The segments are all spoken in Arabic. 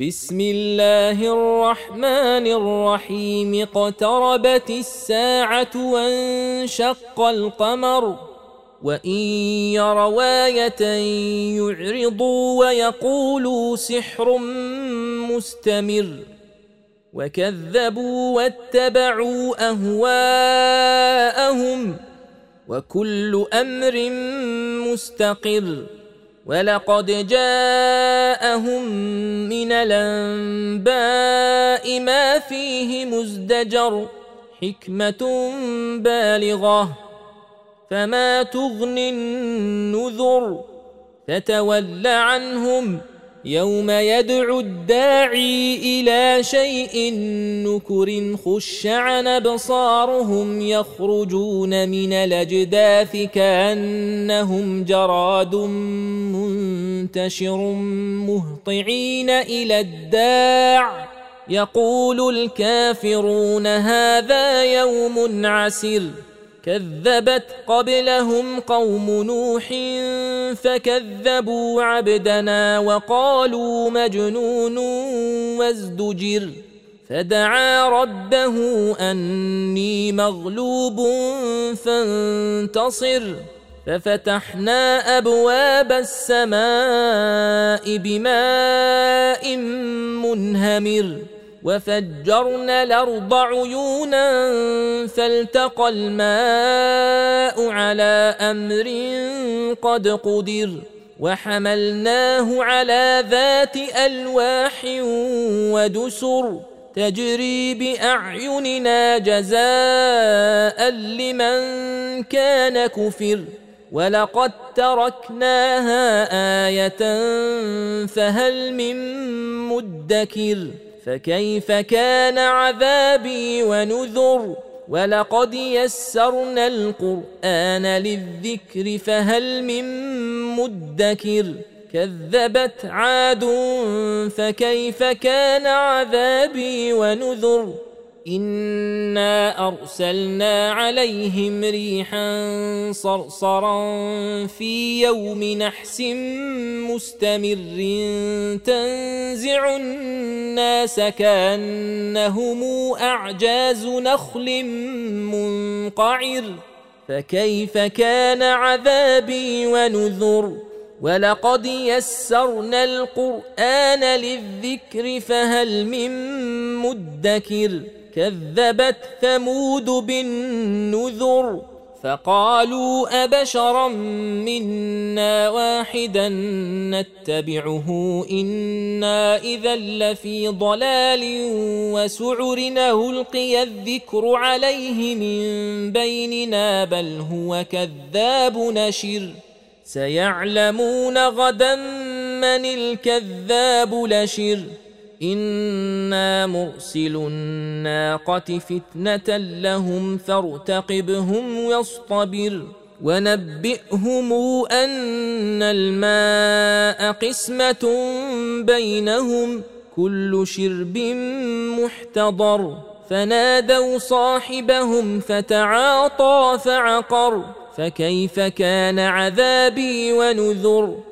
بسم الله الرحمن الرحيم. اقتربت الساعة وانشق القمر. وإن يروا آية يعرضوا ويقولوا سحر مستمر. وكذبوا واتبعوا أهواءهم. وكل أمر مستقر. ولقد جاءهم من الأنباء ما فيه مزدجر حكمة بالغة فما تغني النذر فتول عنهم يوم يدعو الداعي إلى شيء نكر خش عن أبصارهم يخرجون من الأجداث كأنهم جراد منتشر مهطعين إلى الداع. يقول الكافرون هذا يوم عسر. كذبت قبلهم قوم نوح فكذبوا عبدنا وقالوا مجنون وازدجر. فدعا ربه أني مغلوب فانتصر. ففتحنا أبواب السماء بماء منهمر وفجرنا الأرض عيونا فالتقى الماء على أمر قد قدر وحملناه على ذات ألواح ودسر تجري بأعيننا جزاء لمن كان كفر ولقد تركناها إيه فهل من مدكر فكيف كان عذابي ونذر ولقد يسرنا القران للذكر فهل من مدكر كذبت عاد فكيف كان عذابي ونذر انا ارسلنا عليهم ريحا صرصرا في يوم نحس مستمر تنزع الناس كانهم اعجاز نخل منقعر فكيف كان عذابي ونذر ولقد يسرنا القران للذكر فهل من مدكر كذبت ثمود بالنذر فقالوا أبشرا منا واحدا نتبعه إنا إذا لفي ضلال وسعر القي الذكر عليه من بيننا بل هو كذاب نشر سيعلمون غدا من الكذاب لشر أنا مرسل الناقه فتنه لهم فارتقبهم واصطبر ونبئهم ان الماء قسمه بينهم كل شرب محتضر فنادوا صاحبهم فتعاطى فعقر فكيف كان عذابي ونذر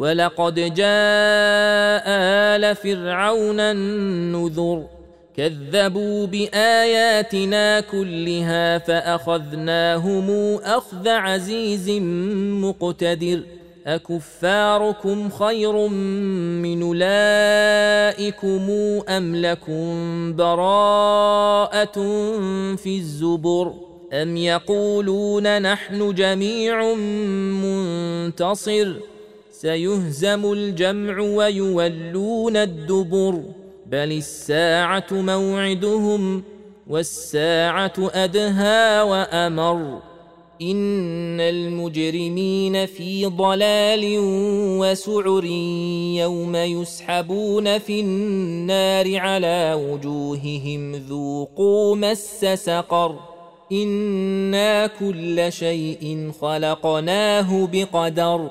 ولقد جاء آل فرعون النذر كذبوا بآياتنا كلها فأخذناهم أخذ عزيز مقتدر أكفاركم خير من أولئكم أم لكم براءة في الزبر أم يقولون نحن جميع منتصر سيهزم الجمع ويولون الدبر بل الساعة موعدهم والساعة أدهى وأمر. إن المجرمين في ضلال وسعر يوم يسحبون في النار على وجوههم ذوقوا مس سقر. إنا كل شيء خلقناه بقدر.